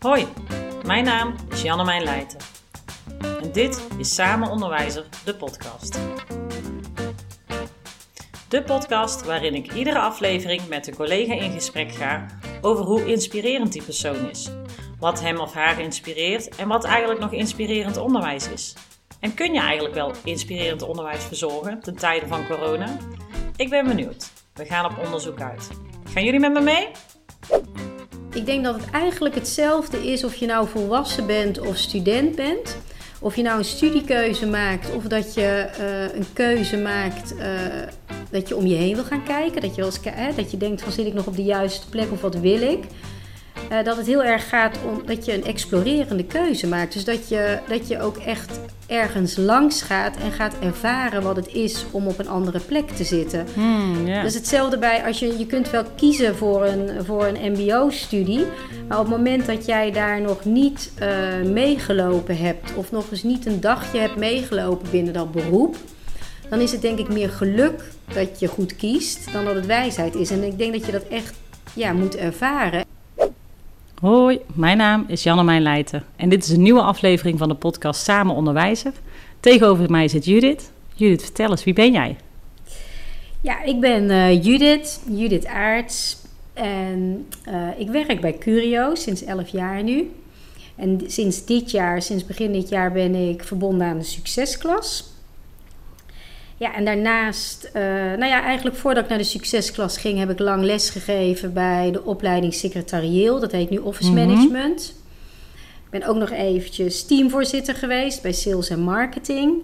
Hoi, mijn naam is Jannemijn Leijten. En dit is Samen Onderwijzer, de podcast. De podcast waarin ik iedere aflevering met een collega in gesprek ga over hoe inspirerend die persoon is. Wat hem of haar inspireert en wat eigenlijk nog inspirerend onderwijs is. En kun je eigenlijk wel inspirerend onderwijs verzorgen ten tijde van corona? Ik ben benieuwd. We gaan op onderzoek uit. Gaan jullie met me mee? Ik denk dat het eigenlijk hetzelfde is of je nou volwassen bent of student bent. Of je nou een studiekeuze maakt of dat je eh, een keuze maakt uh, dat je om je heen wil gaan kijken. Dat je, wel hè, dat je denkt van zit ik nog op de juiste plek of wat wil ik. Uh, dat het heel erg gaat om dat je een explorerende keuze maakt. Dus dat je, dat je ook echt ergens langs gaat en gaat ervaren wat het is om op een andere plek te zitten. Hmm, yeah. Dus hetzelfde bij als je, je kunt wel kiezen voor een, voor een MBO-studie. Maar op het moment dat jij daar nog niet uh, meegelopen hebt, of nog eens niet een dagje hebt meegelopen binnen dat beroep, dan is het denk ik meer geluk dat je goed kiest dan dat het wijsheid is. En ik denk dat je dat echt ja, moet ervaren. Hoi, mijn naam is Jannemijn Leijten en dit is een nieuwe aflevering van de podcast Samen Onderwijzer. Tegenover mij zit Judith. Judith, vertel eens, wie ben jij? Ja, ik ben uh, Judith, Judith Aarts. En uh, ik werk bij Curio sinds 11 jaar nu. En sinds dit jaar, sinds begin dit jaar, ben ik verbonden aan de succesklas. Ja, en daarnaast, uh, nou ja, eigenlijk voordat ik naar de succesklas ging, heb ik lang les gegeven bij de opleiding secretarieel. Dat heet nu Office Mhm. Management. Ik ben ook nog eventjes teamvoorzitter geweest bij Sales en Marketing.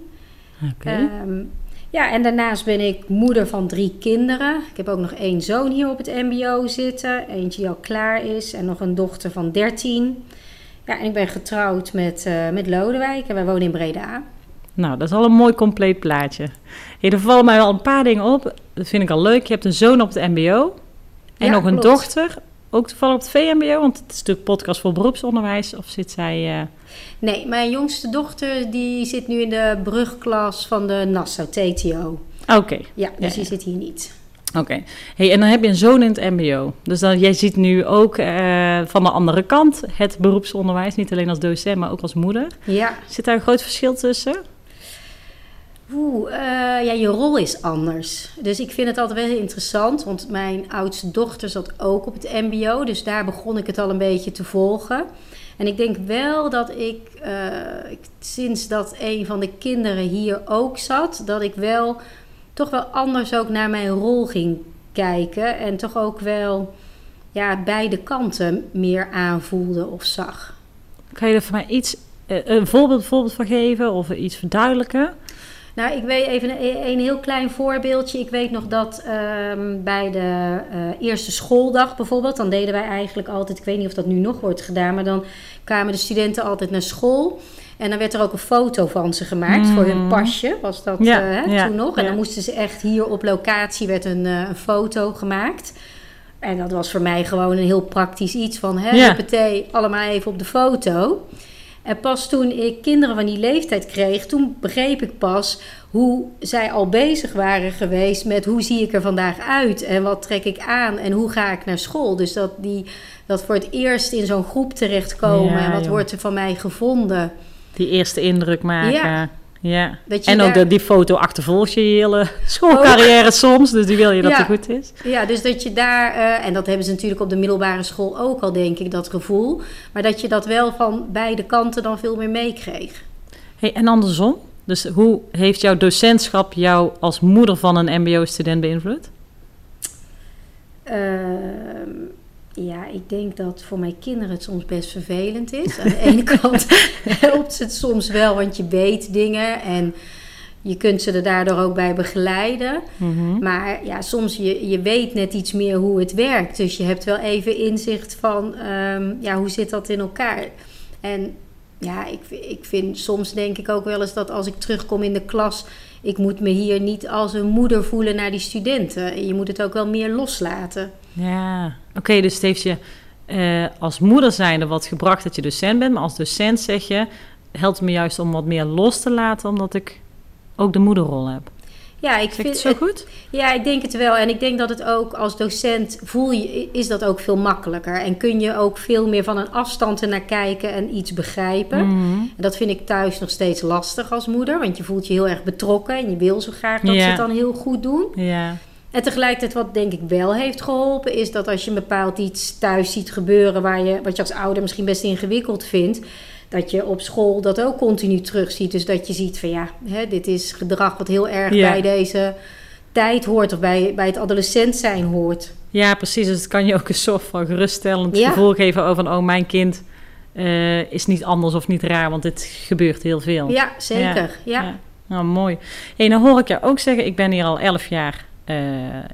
Oké. Ehm, ja, en daarnaast ben ik moeder van drie kinderen. Ik heb ook nog één zoon hier op het MBO zitten, eentje die al klaar is, en nog een dochter van 13. Ja, en ik ben getrouwd met, uh, met Lodewijk en wij wonen in Breda. Nou, dat is al een mooi compleet plaatje. Hey, er vallen mij wel een paar dingen op. Dat vind ik al leuk. Je hebt een zoon op het MBO en Ja, nog een klopt. dochter. Ook toevallig op het VMBO, want het is natuurlijk podcast voor beroepsonderwijs. Of zit zij. eh, Nee, mijn jongste dochter die zit nu in de brugklas van de Nassau TTO. Oké, Ja, dus Ja, die ja. zit hier niet. oké. Hey, en dan heb je een zoon in het MBO. Dus dan, jij ziet nu ook eh, van de andere kant het beroepsonderwijs. Niet alleen als docent, maar ook als moeder. Ja, Zit daar een groot verschil tussen? Oeh, eh, ja, je rol is anders. Dus ik vind het altijd wel interessant, want mijn oudste dochter zat ook op het MBO, dus daar begon ik het al een beetje te volgen. En ik denk wel dat ik, eh, ik sinds dat een van de kinderen hier ook zat, dat ik wel toch wel anders ook naar mijn rol ging kijken en toch ook wel ja, beide kanten meer aanvoelde of zag. Kan je er voor mij iets, eh, een voorbeeld, voorbeeld van geven of iets verduidelijken? Nou, ik weet even een, een heel klein voorbeeldje. Ik weet nog dat ehm, bij de eh, eerste schooldag bijvoorbeeld, dan deden wij eigenlijk altijd, ik weet niet of dat nu nog wordt gedaan, maar dan kwamen de studenten altijd naar school. En dan werd er ook een foto van ze gemaakt voor hun Mhm. pasje, was dat Ja, eh, hè, ja, toen nog. En ja. dan moesten ze echt hier op locatie werd een, eh, een foto gemaakt. En dat was voor mij gewoon een heel praktisch iets van, hè, Ja. allemaal even op de foto. En pas toen ik kinderen van die leeftijd kreeg, toen begreep ik pas hoe zij al bezig waren geweest met hoe zie ik er vandaag uit en wat trek ik aan en hoe ga ik naar school. Dus dat die dat voor het eerst in zo'n groep terechtkomen Ja, en wat joh. wordt er van mij gevonden. Die eerste indruk maken. Ja. Ja. En ook dat die foto achtervolgt je hele schoolcarrière soms. Dus die wil je dat Ja. het goed is. Ja, dus dat je daar, eh, en dat hebben ze natuurlijk op de middelbare school ook al, denk ik, dat gevoel. Maar dat je dat wel van beide kanten dan veel meer meekreeg. Hey, en andersom. Dus hoe heeft jouw docentschap jou als moeder van een mbo-student beïnvloed? Ehm, ja, ik denk dat voor mijn kinderen het soms best vervelend is. Aan de ene kant helpt het soms wel, want je weet dingen en je kunt ze er daardoor ook bij begeleiden. Mhm. Maar ja, soms je, je weet net iets meer hoe het werkt. Dus je hebt wel even inzicht van, ehm, ja, hoe zit dat in elkaar? En ja, ik, ik vind soms denk ik ook wel eens dat als ik terugkom in de klas... ik moet me hier niet als een moeder voelen naar die studenten. Je moet het ook wel meer loslaten. Ja, oké, dus het heeft je eh, als moeder zijnde wat gebracht dat je docent bent. Maar als docent zeg je, helpt het me juist om wat meer los te laten, omdat ik ook de moederrol heb. Ja, ik vind het zo het- goed? Ja, ik denk het wel. En ik denk dat het ook als docent voel je, is dat ook veel makkelijker. En kun je ook veel meer van een afstand ernaar kijken en iets begrijpen. Mhm. En dat vind ik thuis nog steeds lastig als moeder. Want je voelt je heel erg betrokken en je wil zo graag dat Ja. ze het dan heel goed doen. Ja. En tegelijkertijd wat denk ik wel heeft geholpen... is dat als je een bepaald iets thuis ziet gebeuren... Waar je, wat je als ouder misschien best ingewikkeld vindt... dat je op school dat ook continu terugziet. Dus dat je ziet van ja, hè, dit is gedrag wat heel erg Ja. bij deze tijd hoort... of bij, bij het adolescent zijn hoort. ja, precies. Dus het kan je ook een soort van geruststellend Ja. gevoel geven over... oh, mijn kind eh, is niet anders of niet raar, want dit gebeurt heel veel. Ja, zeker. Ja. Nou, mooi. Hey, nou hoor ik jou ook zeggen, ik ben hier al elf jaar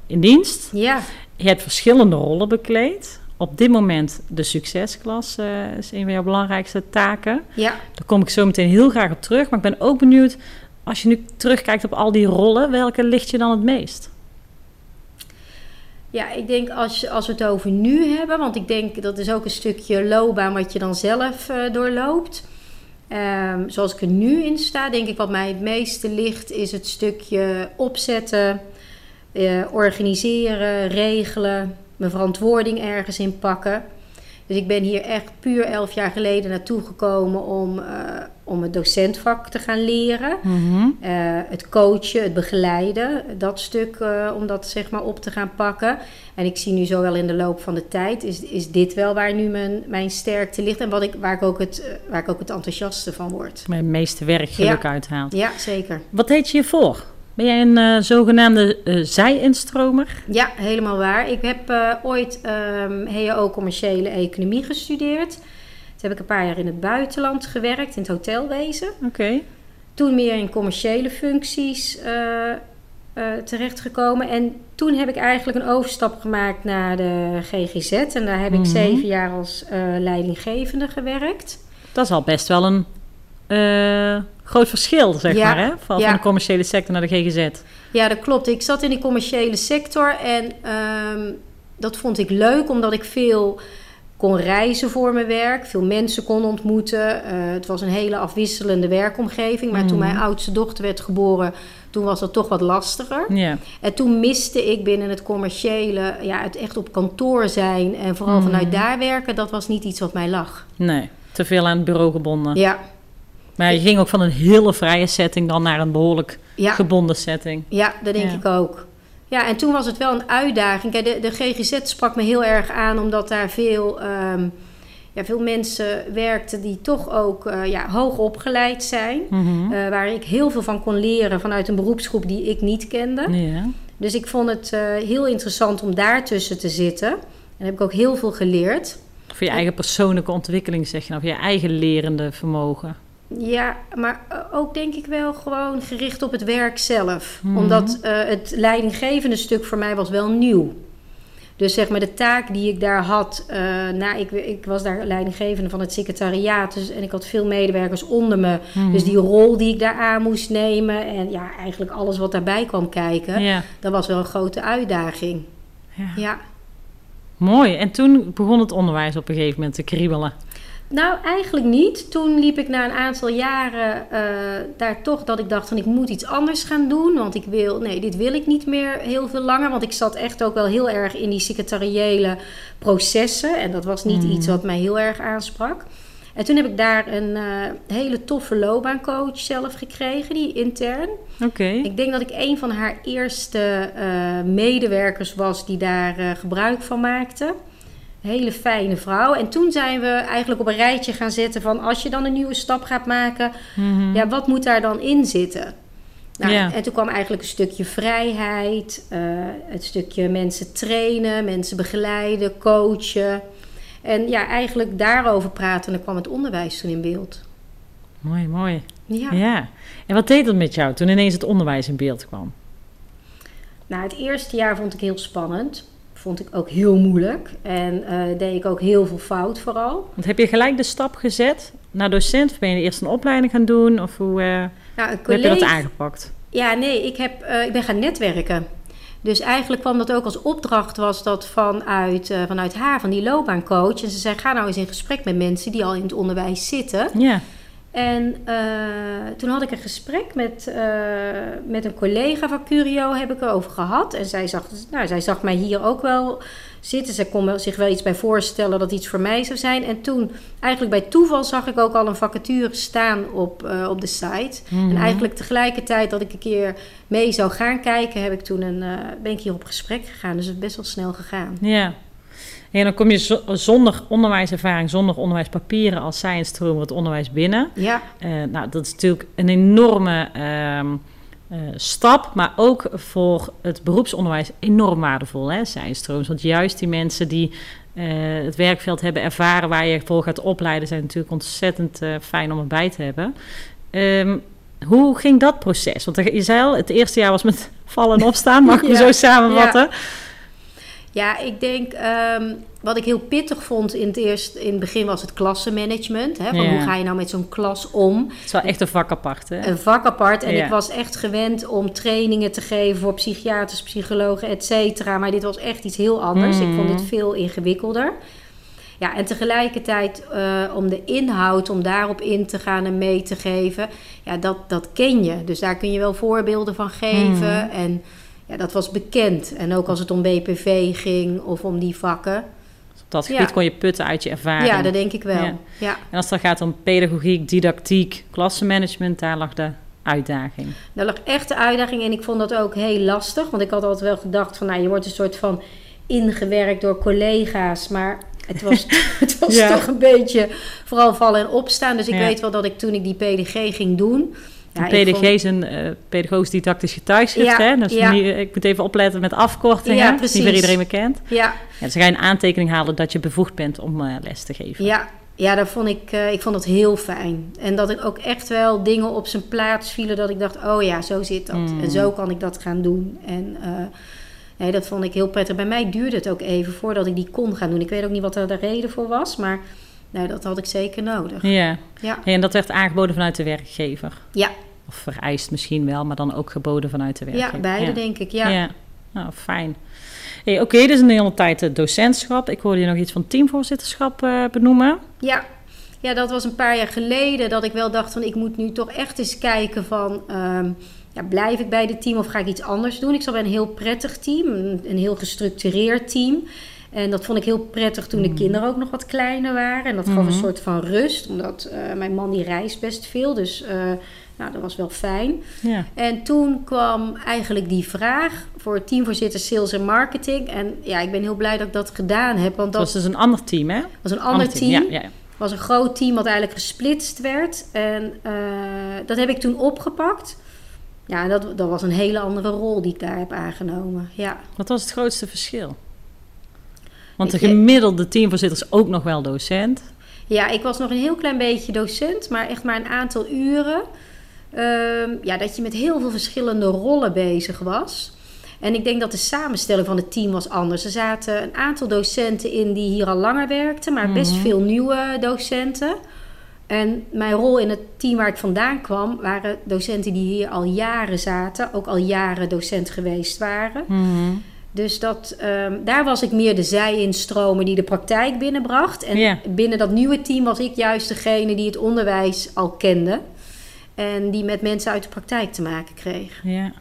in dienst. Ja. Je hebt verschillende rollen bekleed. Op dit moment de succesklas eh, is een van jouw belangrijkste taken. ja. Daar kom ik zo meteen heel graag op terug. Maar ik ben ook benieuwd, als je nu terugkijkt op al die rollen, welke ligt je dan het meest? Ja, ik denk als, als we het over nu hebben, want ik denk dat is ook een stukje loopbaan wat je dan zelf eh, doorloopt. Ehm, zoals ik er nu in sta, denk ik wat mij het meeste ligt, is het stukje opzetten, eh, organiseren, regelen, mijn verantwoording ergens in pakken. Dus ik ben hier echt puur elf jaar geleden naartoe gekomen om, eh, om het docentvak te gaan leren. Eh, het coachen, het begeleiden, dat stuk om dat zeg maar op te gaan pakken. En ik zie nu zo wel in de loop van de tijd, is, is dit wel waar nu mijn, mijn sterkte ligt en wat ik, waar, ik ook het, waar ik ook het enthousiaste van word. Mijn meeste werkgeluk uithaalt. Ja, zeker. Wat deed je hiervoor? Ben jij een eh, zogenaamde eh zij-instromer? Ja, helemaal waar. Ik heb eh, ooit ehm HEO commerciële economie gestudeerd. Toen heb ik een paar jaar in het buitenland gewerkt, in het hotelwezen. Oké. toen meer in commerciële functies terechtgekomen. En toen heb ik eigenlijk een overstap gemaakt naar de GGZ. En daar heb ik Mhm. zeven jaar als leidinggevende gewerkt. Dat is al best wel een eh, groot verschil, zeg Ja, maar, hè? Van, ja. van de commerciële sector naar de GGZ. Ja, dat klopt. Ik zat in die commerciële sector en ehm, dat vond ik leuk omdat ik veel kon reizen voor mijn werk, veel mensen kon ontmoeten. Eh, het was een hele afwisselende werkomgeving. Maar toen Mhm. mijn oudste dochter werd geboren, toen was dat toch wat lastiger. En toen miste ik binnen het commerciële, ja, het echt op kantoor zijn en vooral Mhm. vanuit daar werken, dat was niet iets wat mij lag. Nee, te veel aan het bureau gebonden. Ja, Maar je ging ook van een hele vrije setting dan naar een behoorlijk ja, gebonden setting. ja dat denk Ja. ik ook. Ja, en toen was het wel een uitdaging. Kijk, de, de GGZ sprak me heel erg aan, omdat daar veel, ehm, ja, veel mensen werkten die toch ook eh, ja, hoog opgeleid zijn. Mhm. eh, waar ik heel veel van kon leren vanuit een beroepsgroep die ik niet kende. Ja. Dus ik vond het eh, heel interessant om daartussen te zitten. En heb ik ook heel veel geleerd. Voor je eigen persoonlijke ontwikkeling, zeg je nou, voor je eigen lerende vermogen. Ja, maar eh, ook denk ik wel gewoon gericht op het werk zelf. Mhm. Omdat eh, het leidinggevende stuk voor mij was wel nieuw. Dus zeg maar de taak die ik daar had, nou, ik, ik was daar leidinggevende van het secretariaat dus, en ik had veel medewerkers onder me. Mhm. Dus die rol die ik daar aan moest nemen en ja, eigenlijk alles wat daarbij kwam kijken, Ja. dat was wel een grote uitdaging. ja. Ja. Mooi. En toen begon het onderwijs op een gegeven moment te kriebelen. Nou, eigenlijk niet. Toen liep ik na een aantal jaren eh, daar toch dat ik dacht van ik moet iets anders gaan doen. Want ik wil, nee, dit wil ik niet meer heel veel langer. Want ik zat echt ook wel heel erg in die secretariële processen. En dat was niet Mhm. iets wat mij heel erg aansprak. En toen heb ik daar een eh, hele toffe loopbaancoach zelf gekregen, die intern. Oké. Ik denk dat ik een van haar eerste eh, medewerkers was die daar gebruik van maakte. Hele fijne vrouw. En toen zijn we eigenlijk op een rijtje gaan zetten van als je dan een nieuwe stap gaat maken, Mhm. ja, wat moet daar dan in zitten? Nou, Ja. En toen kwam eigenlijk een stukje vrijheid, eh, het stukje mensen trainen, mensen begeleiden, coachen. En ja, eigenlijk daarover praten en dan kwam het onderwijs toen in beeld. Mooi, mooi. Ja. Ja. En wat deed dat met jou toen ineens het onderwijs in beeld kwam? Nou, het eerste jaar vond ik heel spannend. Vond ik ook heel moeilijk. En eh, deed ik ook heel veel fout vooral. Want heb je gelijk de stap gezet naar docent? Of ben je eerst een opleiding gaan doen? Of hoe, eh, Nou, hoe heb je dat aangepakt? Ja, nee, ik, heb, eh, ik ben gaan netwerken. Dus eigenlijk kwam dat ook als opdracht, was dat vanuit, vanuit haar, van die loopbaancoach. En ze zei, ga nou eens in gesprek met mensen die al in het onderwijs zitten. Ja. En uh, toen had ik een gesprek met, uh, met een collega van Curio, heb ik erover gehad. En zij zag, nou, zij zag mij hier ook wel zitten. Ze kon zich wel iets bij voorstellen dat iets voor mij zou zijn. En toen, eigenlijk bij toeval, zag ik ook al een vacature staan op, uh, op de site. Mhm. En eigenlijk tegelijkertijd dat ik een keer mee zou gaan kijken, heb ik toen een, ben ik hier op gesprek gegaan. Dus het is best wel snel gegaan. Ja. En dan kom je zo- zonder onderwijservaring, zonder onderwijspapieren als science stroom het onderwijs binnen. Ja, Eh, nou, dat is natuurlijk een enorme ehm, eh, stap, maar ook voor het beroepsonderwijs enorm waardevol, hè, science strooms. Want juist die mensen die eh, het werkveld hebben ervaren waar je voor gaat opleiden, zijn natuurlijk ontzettend fijn om erbij te hebben. Ehm, hoe ging dat proces? Want je zei al, het eerste jaar was met vallen en opstaan, mag ik me Ja, zo samenvatten? ja ik denk ehm, wat ik heel pittig vond in het, eerst, in het begin was het klassenmanagement. Hè, van Ja. Hoe ga je nou met zo'n klas om? Het is wel echt een vak apart, hè? Een vak apart. En Ja. ik was echt gewend om trainingen te geven voor psychiaters, psychologen, et cetera. Maar dit was echt iets heel anders. Ik vond dit veel ingewikkelder. Ja, en tegelijkertijd eh, om de inhoud, om daarop in te gaan en mee te geven, ja, dat, dat ken je. Dus daar kun je wel voorbeelden van geven. En ja, dat was bekend. En ook als het om BPV ging of om die vakken. Op dat Ja. gebied kon je putten uit je ervaring. Ja, dat denk ik wel. Ja. Ja. En als het dan gaat om pedagogiek, didactiek, klassenmanagement, daar lag de uitdaging. Daar lag echt de uitdaging en ik vond dat ook heel lastig. Want ik had altijd wel gedacht van, nou, je wordt een soort van ingewerkt door collega's. Maar het was, het was Ja. toch een beetje vooral vallen en opstaan. Dus ik weet wel dat ik toen ik die PDG ging doen... ja, PDG is een eh, pedagogisch didactisch getuigschrift. Ja, hè? Dat ja. niet- ik moet even opletten met afkortingen. Dat is niet voor iedereen bekend. Ja, Ja, dus ga je een aantekening halen dat je bevoegd bent om eh, les te geven. ja, ja, daar vond ik, eh, ik vond dat heel fijn. En dat ik ook echt wel dingen op zijn plaats vielen dat ik dacht, oh ja, zo zit dat. Mm. En zo kan ik dat gaan doen. En nee, dat vond ik heel prettig. Bij mij duurde het ook even voordat ik die kon gaan doen. Ik weet ook niet wat er de reden voor was, maar nee, dat had ik zeker nodig. Ja. Ja, en dat werd aangeboden vanuit de werkgever. ja, Of vereist misschien wel, maar dan ook geboden vanuit de ja werkgever. beide denk ik. Ja. Ja. Nou, fijn. Hey, Oké, dit is een hele tijd eh, docentschap. Ik hoorde je nog iets van teamvoorzitterschap eh, benoemen. Ja. ja, dat was een paar jaar geleden dat ik wel dacht van ik moet nu toch echt eens kijken van ehm, ja, blijf ik bij dit team of ga ik iets anders doen? Ik zat bij een heel prettig team, een, een heel gestructureerd team. En dat vond ik heel prettig toen de kinderen ook nog wat kleiner waren. En dat gaf een Mhm. soort van rust, omdat eh, mijn man die reist best veel. Dus eh, nou, dat was wel fijn. Ja. En toen kwam eigenlijk die vraag voor teamvoorzitter sales en marketing. En ja, ik ben heel blij dat ik dat gedaan heb, want Dat dat was dus een ander team, hè? was een ander team. Ja, ja. was een groot team wat eigenlijk gesplitst werd. En eh, dat heb ik toen opgepakt. Ja, dat, dat was een hele andere rol die ik daar heb aangenomen. Ja, Wat was het grootste verschil? Want de gemiddelde teamvoorzitter is ook nog wel docent. ja ik was nog een heel klein beetje docent, maar echt maar een aantal uren. Ehm, ja, dat je met heel veel verschillende rollen bezig was. En ik denk dat de samenstelling van het team was anders. Er zaten een aantal docenten in die hier al langer werkten, maar best Mhm. veel nieuwe docenten. En mijn rol in het team waar ik vandaan kwam, waren docenten die hier al jaren zaten, ook al jaren docent geweest waren. Dus dat, ehm, daar was ik meer de zij-instromer die de praktijk binnenbracht. En binnen dat nieuwe team was ik juist degene die het onderwijs al kende. En die met mensen uit de praktijk te maken kreeg. Ja.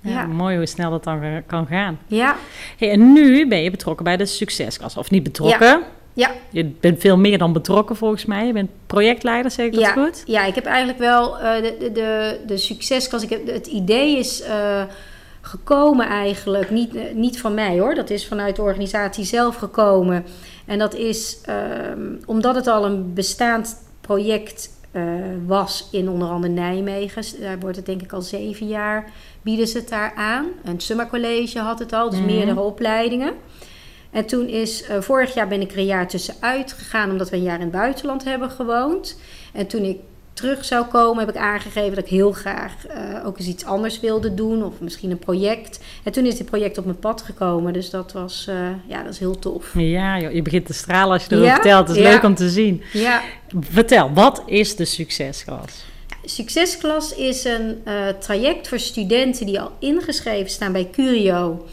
Ja, Ja. mooi hoe snel dat dan kan gaan. Ja, Hey, en nu ben je betrokken bij de succesklas. Of niet betrokken. ja, Je bent veel meer dan betrokken volgens mij. Je bent projectleider, zeg ik dat ja, goed? ja, ik heb eigenlijk wel eh, de, de, de, de succesklas. Ik heb, het idee is eh, gekomen eigenlijk, niet, eh, niet van mij hoor. Dat is vanuit de organisatie zelf gekomen. En dat is ehm, omdat het al een bestaand project eh, was in onder andere Nijmegen. Daar wordt het denk ik al zeven jaar, bieden ze het daar aan. Een College had het al, dus Mhm. meerdere opleidingen. En toen is, eh, vorig jaar ben ik er een jaar tussenuit gegaan, omdat we een jaar in het buitenland hebben gewoond. En toen ik terug zou komen, heb ik aangegeven dat ik heel graag eh, ook eens iets anders wilde doen, of misschien een project. En toen is dit project op mijn pad gekomen, dus dat was, eh, ja, dat is heel tof. Ja, joh, je begint te stralen als je erover Ja? vertelt. Het is Ja. leuk om te zien. Ja, Vertel, wat is de succesklas? Succesklas is een eh, traject voor studenten die al ingeschreven staan bij Curio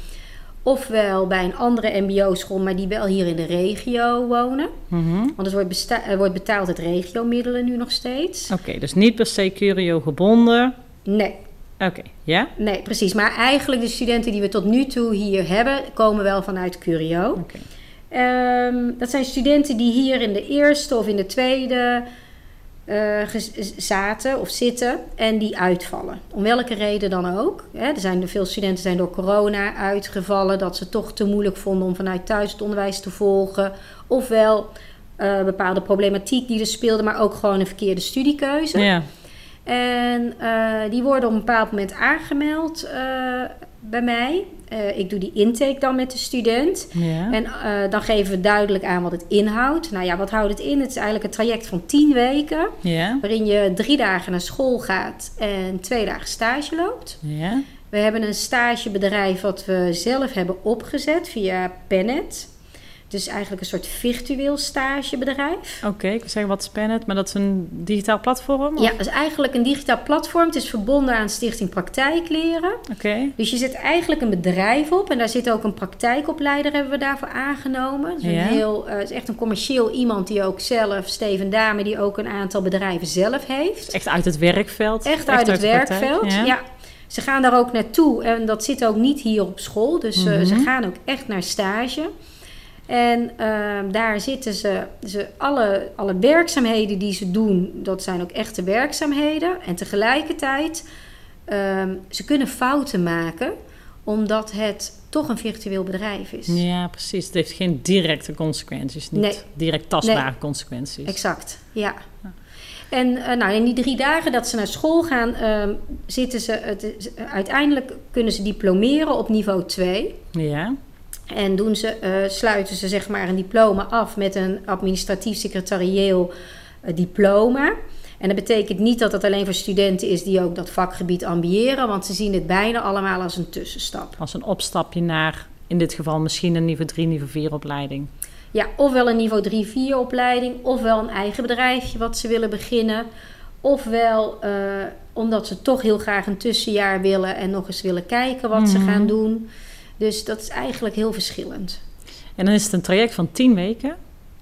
Ofwel bij een andere MBO-school, maar die wel hier in de regio wonen. Mhm. Want het wordt, er wordt betaald uit regiomiddelen nu nog steeds. Oké, dus niet per se curio gebonden. Nee, Oké, ja? nee, precies. Maar eigenlijk de studenten die we tot nu toe hier hebben, komen wel vanuit Curio. Oké. Ehm, dat zijn studenten die hier in de eerste of in de tweede eh, zaten of zitten en die uitvallen. Om welke reden dan ook. Hè, er zijn veel studenten zijn door corona uitgevallen, dat ze toch te moeilijk vonden om vanuit thuis het onderwijs te volgen. Ofwel eh, bepaalde problematiek die er speelde, maar ook gewoon een verkeerde studiekeuze. Ja. En eh, die worden op een bepaald moment aangemeld bij mij. Eh, ik doe die intake dan met de student. Ja. En eh, dan geven we duidelijk aan wat het inhoudt. Nou ja, wat houdt het in? Het is eigenlijk een traject van 10 weken. Ja. Waarin je drie dagen naar school gaat en twee dagen stage loopt. Ja. We hebben een stagebedrijf wat we zelf hebben opgezet via Pennet. Dus eigenlijk een soort virtueel stagebedrijf. Oké, ik wil zeggen wat spannend, maar dat is een digitaal platform? of? Ja, dat is eigenlijk een digitaal platform. Het is verbonden aan Stichting Praktijkleren. Oké. Dus je zet eigenlijk een bedrijf op en daar zit ook een praktijkopleider hebben we daarvoor aangenomen. Dus Ja. een heel, eh, het is echt een commercieel iemand die ook zelf, Steven Dame, die ook een aantal bedrijven zelf heeft. Echt uit het werkveld? Echt uit het praktijk, werkveld, ja. Ze gaan daar ook naartoe en dat zit ook niet hier op school. Dus eh, ze Mhm. gaan ook echt naar stage. En ehm, daar zitten ze, ze alle, alle werkzaamheden die ze doen, dat zijn ook echte werkzaamheden. En tegelijkertijd, ehm, ze kunnen fouten maken, omdat het toch een virtueel bedrijf is. Ja, precies. Het heeft geen directe consequenties. Niet Nee. direct tastbare consequenties. Exact, ja. En eh, nou, in die drie dagen dat ze naar school gaan, ehm, zitten ze, het, uiteindelijk kunnen ze diplomeren op niveau 2. Ja. En doen ze, eh, sluiten ze zeg maar een diploma af met een administratief secretarieel eh, diploma. En dat betekent niet dat dat alleen voor studenten is die ook dat vakgebied ambiëren, want ze zien het bijna allemaal als een tussenstap. Als een opstapje naar, in dit geval misschien een niveau 3, niveau 4 opleiding. Ja, ofwel een niveau 3-4 opleiding, ofwel een eigen bedrijfje wat ze willen beginnen. Ofwel eh, omdat ze toch heel graag een tussenjaar willen en nog eens willen kijken wat ze Mhm. gaan doen. Dus dat is eigenlijk heel verschillend. En dan is het een traject van 10 weken.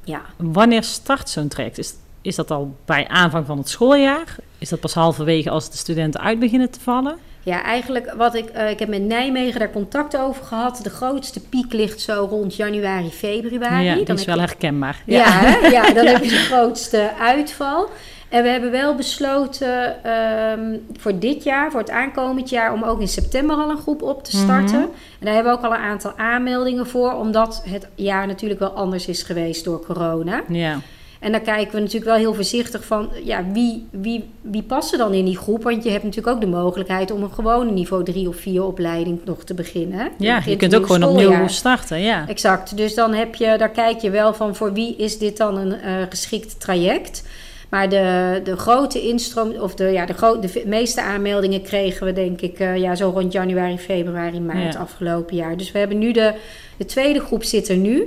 Ja, Wanneer start zo'n traject? Is, is dat al bij aanvang van het schooljaar? Is dat pas halverwege als de studenten uit beginnen te vallen? ja eigenlijk wat ik, eh, ik heb met Nijmegen daar contact over gehad. De grootste piek ligt zo rond januari, februari. ja, Dan is wel je- herkenbaar. Ja, hè? ja dan heb je de grootste uitval. En we hebben wel besloten ehm, voor dit jaar, voor het aankomend jaar, om ook in september al een groep op te starten. Mhm. En daar hebben we ook al een aantal aanmeldingen voor, omdat het jaar natuurlijk wel anders is geweest door corona. Ja. En dan kijken we natuurlijk wel heel voorzichtig van, ja, wie, wie, wie past er dan in die groep? Want je hebt natuurlijk ook de mogelijkheid om een gewone niveau 3 of 4 opleiding nog te beginnen. ja, je kunt ook gewoon opnieuw starten. Ja. Exact. Dus dan heb je, daar kijk je wel van voor wie is dit dan een eh, geschikt traject. Maar de, de grote instroom, of de, ja, de, de meeste aanmeldingen kregen we denk ik eh, ja, zo rond januari, februari, maart Ja. afgelopen jaar. Dus we hebben nu de, de tweede groep zit er nu.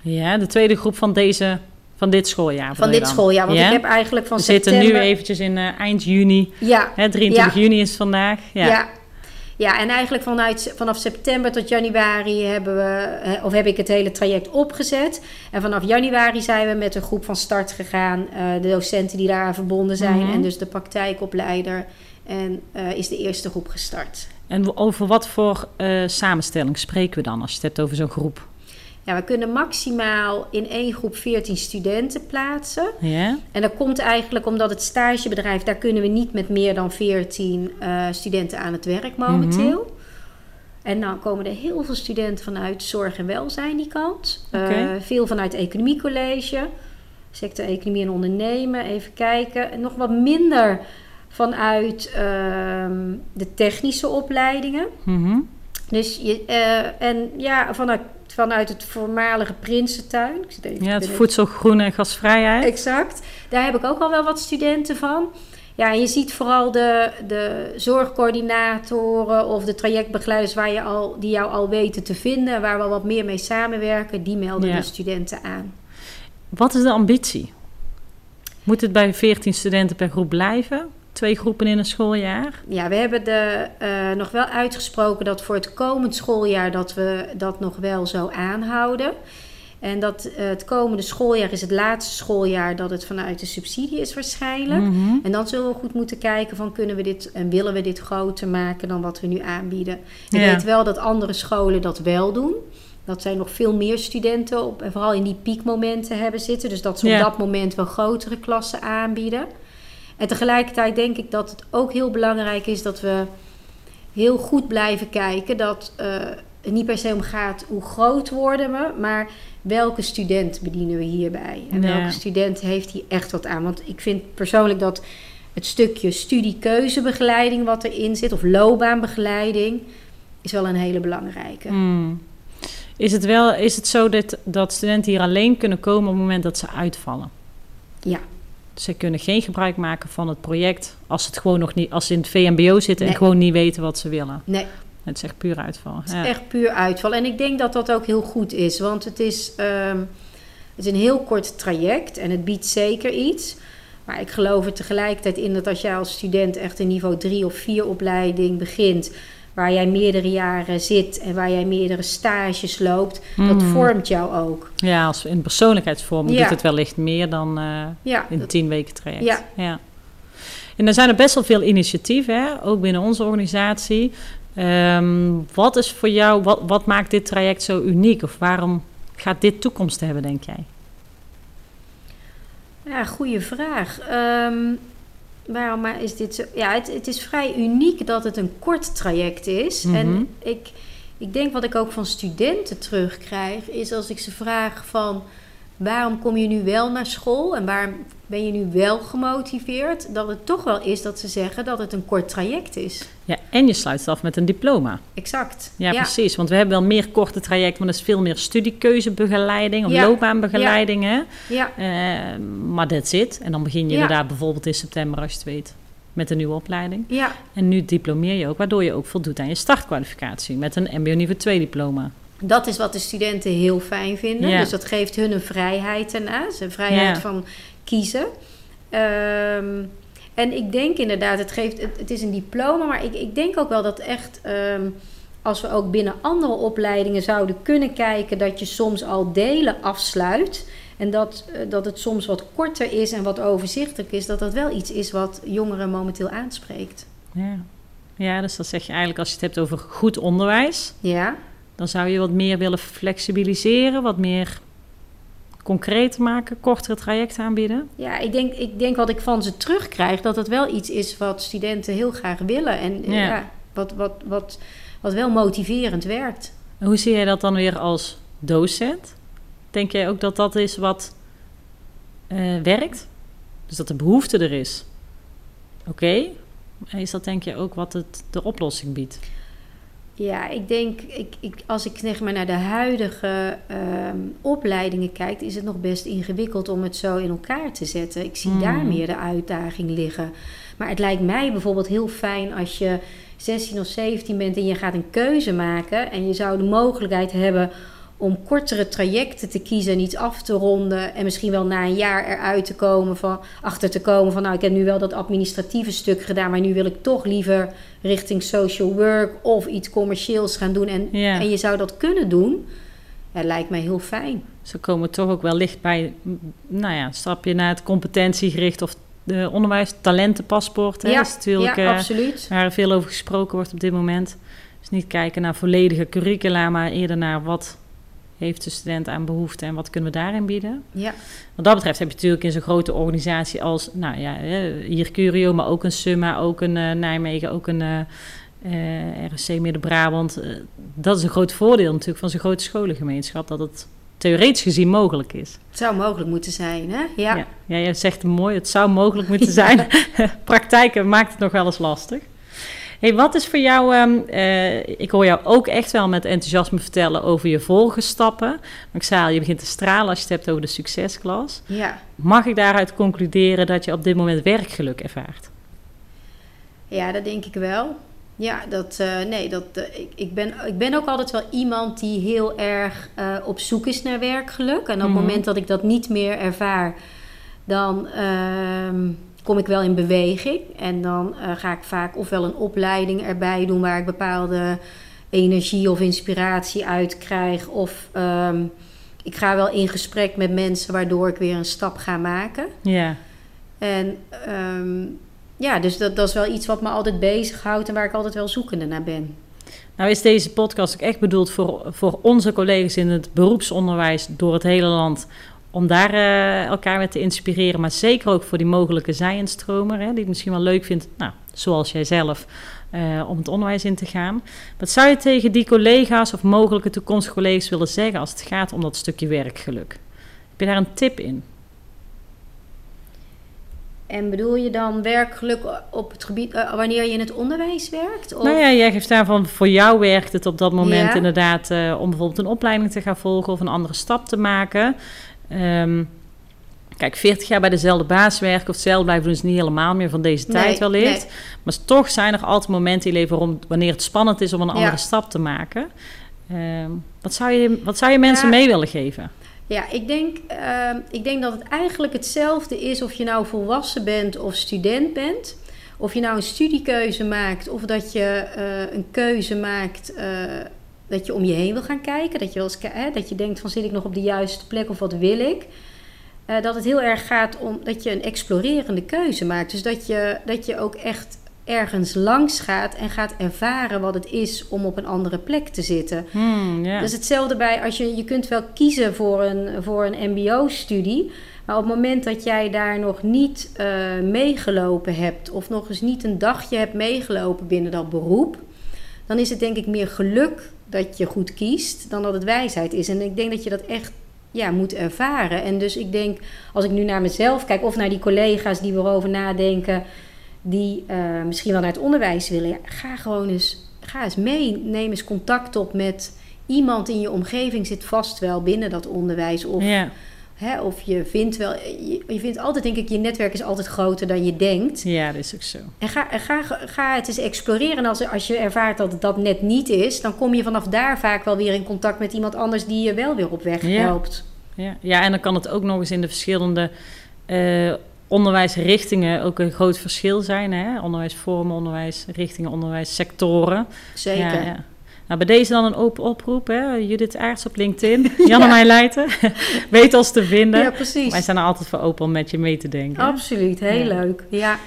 ja, de tweede groep van, deze, van dit schooljaar. Van dit schooljaar. Want Ja? ik heb eigenlijk van We zitten september... nu eventjes in eh, eind juni. Ja, Hè, 23 Ja. juni is vandaag. Ja. ja. Ja. en eigenlijk vanuit, vanaf september tot januari hebben we, eh, of heb ik het hele traject opgezet. En vanaf januari zijn we met een groep van start gegaan. eh, de docenten die daaraan verbonden zijn Mhm. en dus de praktijkopleider. En eh, is de eerste groep gestart. En over wat voor samenstelling spreken we dan als je het hebt over zo'n groep? Ja, we kunnen maximaal in één groep 14 studenten plaatsen. Ja? En dat komt eigenlijk omdat het stagebedrijf, daar kunnen we niet met meer dan 14 eh, studenten aan het werk momenteel. En dan komen er heel veel studenten vanuit zorg en welzijn die kant. Eh, veel vanuit economiecollege, sector economie en ondernemen. Even kijken. En nog wat minder vanuit ehm, de technische opleidingen. Mhm. Dus je, eh, en ja, vanuit, vanuit het voormalige Prinsentuin. Ik zit even Ja, het voedsel, groen en gasvrijheid. Exact. Daar heb ik ook al wel wat studenten van. Ja, en je ziet vooral de, de zorgcoördinatoren of de trajectbegeleiders waar je al, die jou al weten te vinden, waar we wat meer mee samenwerken, die melden Ja. de studenten aan. Wat is de ambitie? Moet het bij 14 studenten per groep blijven? Twee groepen in een schooljaar? Ja, we hebben de, uh, nog wel uitgesproken dat voor het komend schooljaar dat we dat nog wel zo aanhouden. En dat uh, het komende schooljaar is het laatste schooljaar dat het vanuit de subsidie is waarschijnlijk. Mm -hmm. En dan zullen we goed moeten kijken van kunnen we dit en willen we dit groter maken dan wat we nu aanbieden. Ik ja. weet wel dat andere scholen dat wel doen. Dat zij nog veel meer studenten op, en vooral in die piekmomenten hebben zitten. Dus dat ze op dat moment wel grotere klassen aanbieden. En tegelijkertijd denk ik dat het ook heel belangrijk is dat we heel goed blijven kijken. Dat uh, het niet per se om gaat hoe groot worden we, maar welke student bedienen we hierbij? En welke student heeft hier echt wat aan? Want ik vind persoonlijk dat het stukje studiekeuzebegeleiding wat erin zit, of loopbaanbegeleiding, is wel een hele belangrijke. Mm. Is het, wel, is het zo dat, dat studenten hier alleen kunnen komen op het moment dat ze uitvallen? Ja. Ze kunnen geen gebruik maken van het project als, het gewoon nog niet, als ze in het VMBO zitten nee. en gewoon niet weten wat ze willen. Nee. Het is echt puur uitval. Het is ja. echt puur uitval. En ik denk dat dat ook heel goed is, want het is, um, het is een heel kort traject en het biedt zeker iets. Maar ik geloof er tegelijkertijd in dat als jij als student echt een niveau 3 of 4 opleiding begint, waar jij meerdere jaren zit en waar jij meerdere stages loopt, mm. dat vormt jou ook. Ja, als in persoonlijkheidsvorming ja. doet het wellicht meer dan uh, ja, in tien weken traject. Ja. ja. En er zijn er best wel veel initiatieven, hè? ook binnen onze organisatie. Um, wat is voor jou, wat, wat maakt dit traject zo uniek? Of waarom gaat dit toekomst hebben, denk jij? Ja, goede vraag. Um, waarom is dit zo? Ja, het, het, is vrij uniek dat het een kort traject is. Mm -hmm. En ik, ik denk wat ik ook van studenten terugkrijg, is als ik ze vraag van waarom kom je nu wel naar school en waarom ben je nu wel gemotiveerd, dat het toch wel is dat ze zeggen dat het een kort traject is. Ja, en je sluit het af met een diploma. Exact. Ja, ja. precies. Want we hebben wel meer korte trajecten, maar dat is veel meer studiekeuzebegeleiding of ja. loopbaanbegeleiding. Ja. ja. Uh, maar dat zit. En dan begin je inderdaad bijvoorbeeld in september, als je het weet, met een nieuwe opleiding. Ja. En nu diplomeer je ook, waardoor je ook voldoet aan je startkwalificatie met een MBO niveau 2 diploma. Dat is wat de studenten heel fijn vinden. Dus dat geeft hun een vrijheid daarnaast. Een vrijheid van kiezen. Um, en ik denk inderdaad, het, geeft, het, het, is een diploma, maar ik, ik denk ook wel dat echt, um, als we ook binnen andere opleidingen zouden kunnen kijken, dat je soms al delen afsluit. En dat, uh, dat het soms wat korter is en wat overzichtelijk is, dat dat wel iets is wat jongeren momenteel aanspreekt. Ja. ja, dus dat zeg je eigenlijk als je het hebt over goed onderwijs. Ja. Dan zou je wat meer willen flexibiliseren, wat meer concreet maken, kortere trajecten aanbieden? Ja, ik denk, ik denk wat ik van ze terugkrijg, dat het wel iets is wat studenten heel graag willen. En ja. ja wat, wat, wat, wat wel motiverend werkt. En hoe zie jij dat dan weer als docent? Denk jij ook dat dat is wat uh, werkt? Dus dat de behoefte er is? Oké. Okay. Is dat denk je ook wat het de oplossing biedt? Ja, ik denk, ik, ik, als ik zeg maar naar de huidige um, opleidingen kijk, is het nog best ingewikkeld om het zo in elkaar te zetten. Ik zie mm. daar meer de uitdaging liggen. Maar het lijkt mij bijvoorbeeld heel fijn als je 16 of 17 bent en je gaat een keuze maken en je zou de mogelijkheid hebben om kortere trajecten te kiezen en iets af te ronden. En misschien wel na een jaar eruit te komen van, achter te komen van nou, ik heb nu wel dat administratieve stuk gedaan, maar nu wil ik toch liever richting social work of iets commercieels gaan doen. En, en je zou dat kunnen doen. Ja, lijkt mij heel fijn. Ze komen toch ook wel licht bij, nou ja, stap je naar het competentiegericht of de onderwijs, talentenpaspoort. Hè, ja, is natuurlijk, ja, absoluut. Waar veel over gesproken wordt op dit moment. Dus niet kijken naar volledige curricula, maar eerder naar wat heeft de student aan behoefte en wat kunnen we daarin bieden? Ja. Wat dat betreft heb je natuurlijk in zo'n grote organisatie als, nou ja, hier Curio, maar ook een Summa, ook een uh, Nijmegen, ook een uh, uh, RSC Midden-Brabant. dat is een groot voordeel natuurlijk van zo'n grote scholengemeenschap, dat het theoretisch gezien mogelijk is. Het zou mogelijk moeten zijn, hè? Ja. Ja, ja je zegt het mooi, het zou mogelijk moeten zijn. Praktijken maakt het nog wel eens lastig. Hey, wat is voor jou, um, uh, ik hoor jou ook echt wel met enthousiasme vertellen over je volgende stappen. Ik zei al, je begint te stralen als je het hebt over de succesklas. Ja. Mag ik daaruit concluderen dat je op dit moment werkgeluk ervaart? Ja, dat denk ik wel. Ja, dat, uh, nee, dat, uh, ik, ik, ben, ik ben ook altijd wel iemand die heel erg uh, op zoek is naar werkgeluk. En op het mm -hmm. moment dat ik dat niet meer ervaar, dan, uh, kom ik wel in beweging. En dan eh, ga ik vaak ofwel een opleiding erbij doen waar ik bepaalde energie of inspiratie uit krijg. Of ehm, ik ga wel in gesprek met mensen waardoor ik weer een stap ga maken. Ja. En ehm, ja, dus dat, dat is wel iets wat me altijd bezighoudt en waar ik altijd wel zoekende naar ben. Nou is deze podcast ook echt bedoeld voor, voor onze collega's in het beroepsonderwijs door het hele land. Om daar uh, elkaar mee te inspireren. Maar zeker ook voor die mogelijke zijinstromer. Die het misschien wel leuk vindt, nou, zoals jij zelf, uh, om het onderwijs in te gaan. Wat zou je tegen die collega's of mogelijke toekomstige collega's willen zeggen als het gaat om dat stukje werkgeluk? Heb je daar een tip in? En bedoel je dan werkgeluk op het gebied uh, wanneer je in het onderwijs werkt? Of? Nou ja, jij geeft daarvan voor jou werkt het op dat moment ja. inderdaad uh, om bijvoorbeeld een opleiding te gaan volgen of een andere stap te maken. Um, kijk, 40 jaar bij dezelfde baas werken of hetzelfde blijven doen is niet helemaal meer van deze tijd nee, wellicht. Nee. Maar toch zijn er altijd momenten in leven waarom, wanneer het spannend is om een andere stap te maken. Um, wat, zou je, wat zou je mensen ja. mee willen geven? Ja, ik denk, uh, ik denk dat het eigenlijk hetzelfde is of je nou volwassen bent of student bent. Of je nou een studiekeuze maakt of dat je uh, een keuze maakt uh, dat je om je heen wil gaan kijken. Dat je, wel eens, hè, dat je denkt van zit ik nog op de juiste plek of wat wil ik. Uh, dat het heel erg gaat om dat je een explorerende keuze maakt. Dus dat je, dat je ook echt ergens langs gaat en gaat ervaren wat het is om op een andere plek te zitten. Hmm, yeah. Dus hetzelfde bij als je, je kunt wel kiezen voor een, voor een MBO-studie. Maar op het moment dat jij daar nog niet uh, meegelopen hebt, of nog eens niet een dagje hebt meegelopen binnen dat beroep, dan is het denk ik meer geluk dat je goed kiest dan dat het wijsheid is. En ik denk dat je dat echt ja, moet ervaren. En dus ik denk, als ik nu naar mezelf kijk, of naar die collega's die erover nadenken die uh, misschien wel naar het onderwijs willen, ga gewoon eens, ga eens mee. Neem eens contact op met iemand in je omgeving, zit vast wel binnen dat onderwijs. Of. Hè, of je vindt wel, je, je, vindt altijd, denk ik, je netwerk is altijd groter dan je denkt. Ja, dat is ook zo. En ga, ga, ga het eens exploreren. En als, als je ervaart dat dat net niet is, dan kom je vanaf daar vaak wel weer in contact met iemand anders die je wel weer op weg ja. helpt. Ja. ja, en dan kan het ook nog eens in de verschillende. Uh, onderwijsrichtingen ook een groot verschil zijn. Hè? Onderwijsvormen, onderwijsrichtingen, onderwijssectoren. Zeker. Ja, ja. Nou, bij deze dan een open oproep. Hè? Judith Aarts op LinkedIn. Jan en mij Leijten. Weet ons te vinden. Ja, precies. Wij zijn er altijd voor open om met je mee te denken. Absoluut, heel ja. leuk. Ja.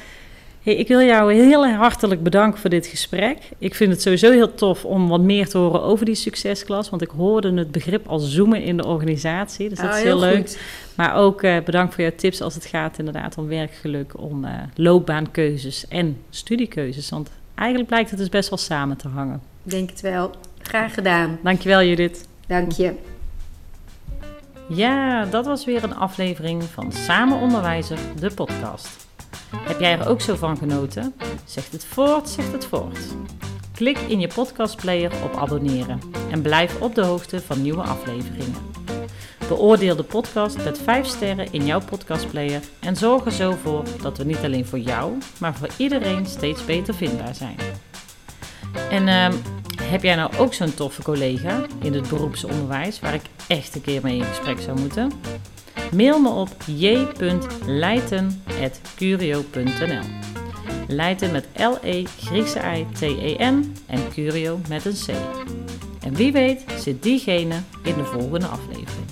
Hey, ik wil jou heel hartelijk bedanken voor dit gesprek. Ik vind het sowieso heel tof om wat meer te horen over die succesklas. Want ik hoorde het begrip al zoomen in de organisatie. Dus dat oh, is heel, heel leuk. goed. Maar ook uh, bedankt voor jouw tips als het gaat inderdaad om werkgeluk, om uh, loopbaankeuzes en studiekeuzes. Want eigenlijk blijkt het dus best wel samen te hangen. Denk het wel. Graag gedaan. Dankjewel Judith. Dank je. Ja, dat was weer een aflevering van Samen Onderwijzer, de podcast. Heb jij er ook zo van genoten? Zeg het voort, zeg het voort. Klik in je podcastplayer op abonneren en blijf op de hoogte van nieuwe afleveringen. Beoordeel de podcast met 5 sterren in jouw podcastplayer en zorg er zo voor dat we niet alleen voor jou, maar voor iedereen steeds beter vindbaar zijn. En uh, heb jij nou ook zo'n toffe collega in het beroepsonderwijs waar ik echt een keer mee in gesprek zou moeten? Mail me op j.leiten.curio.nl Leiten met L-E, Griekse I, T-E-N en Curio met een C. En wie weet zit diegene in de volgende aflevering.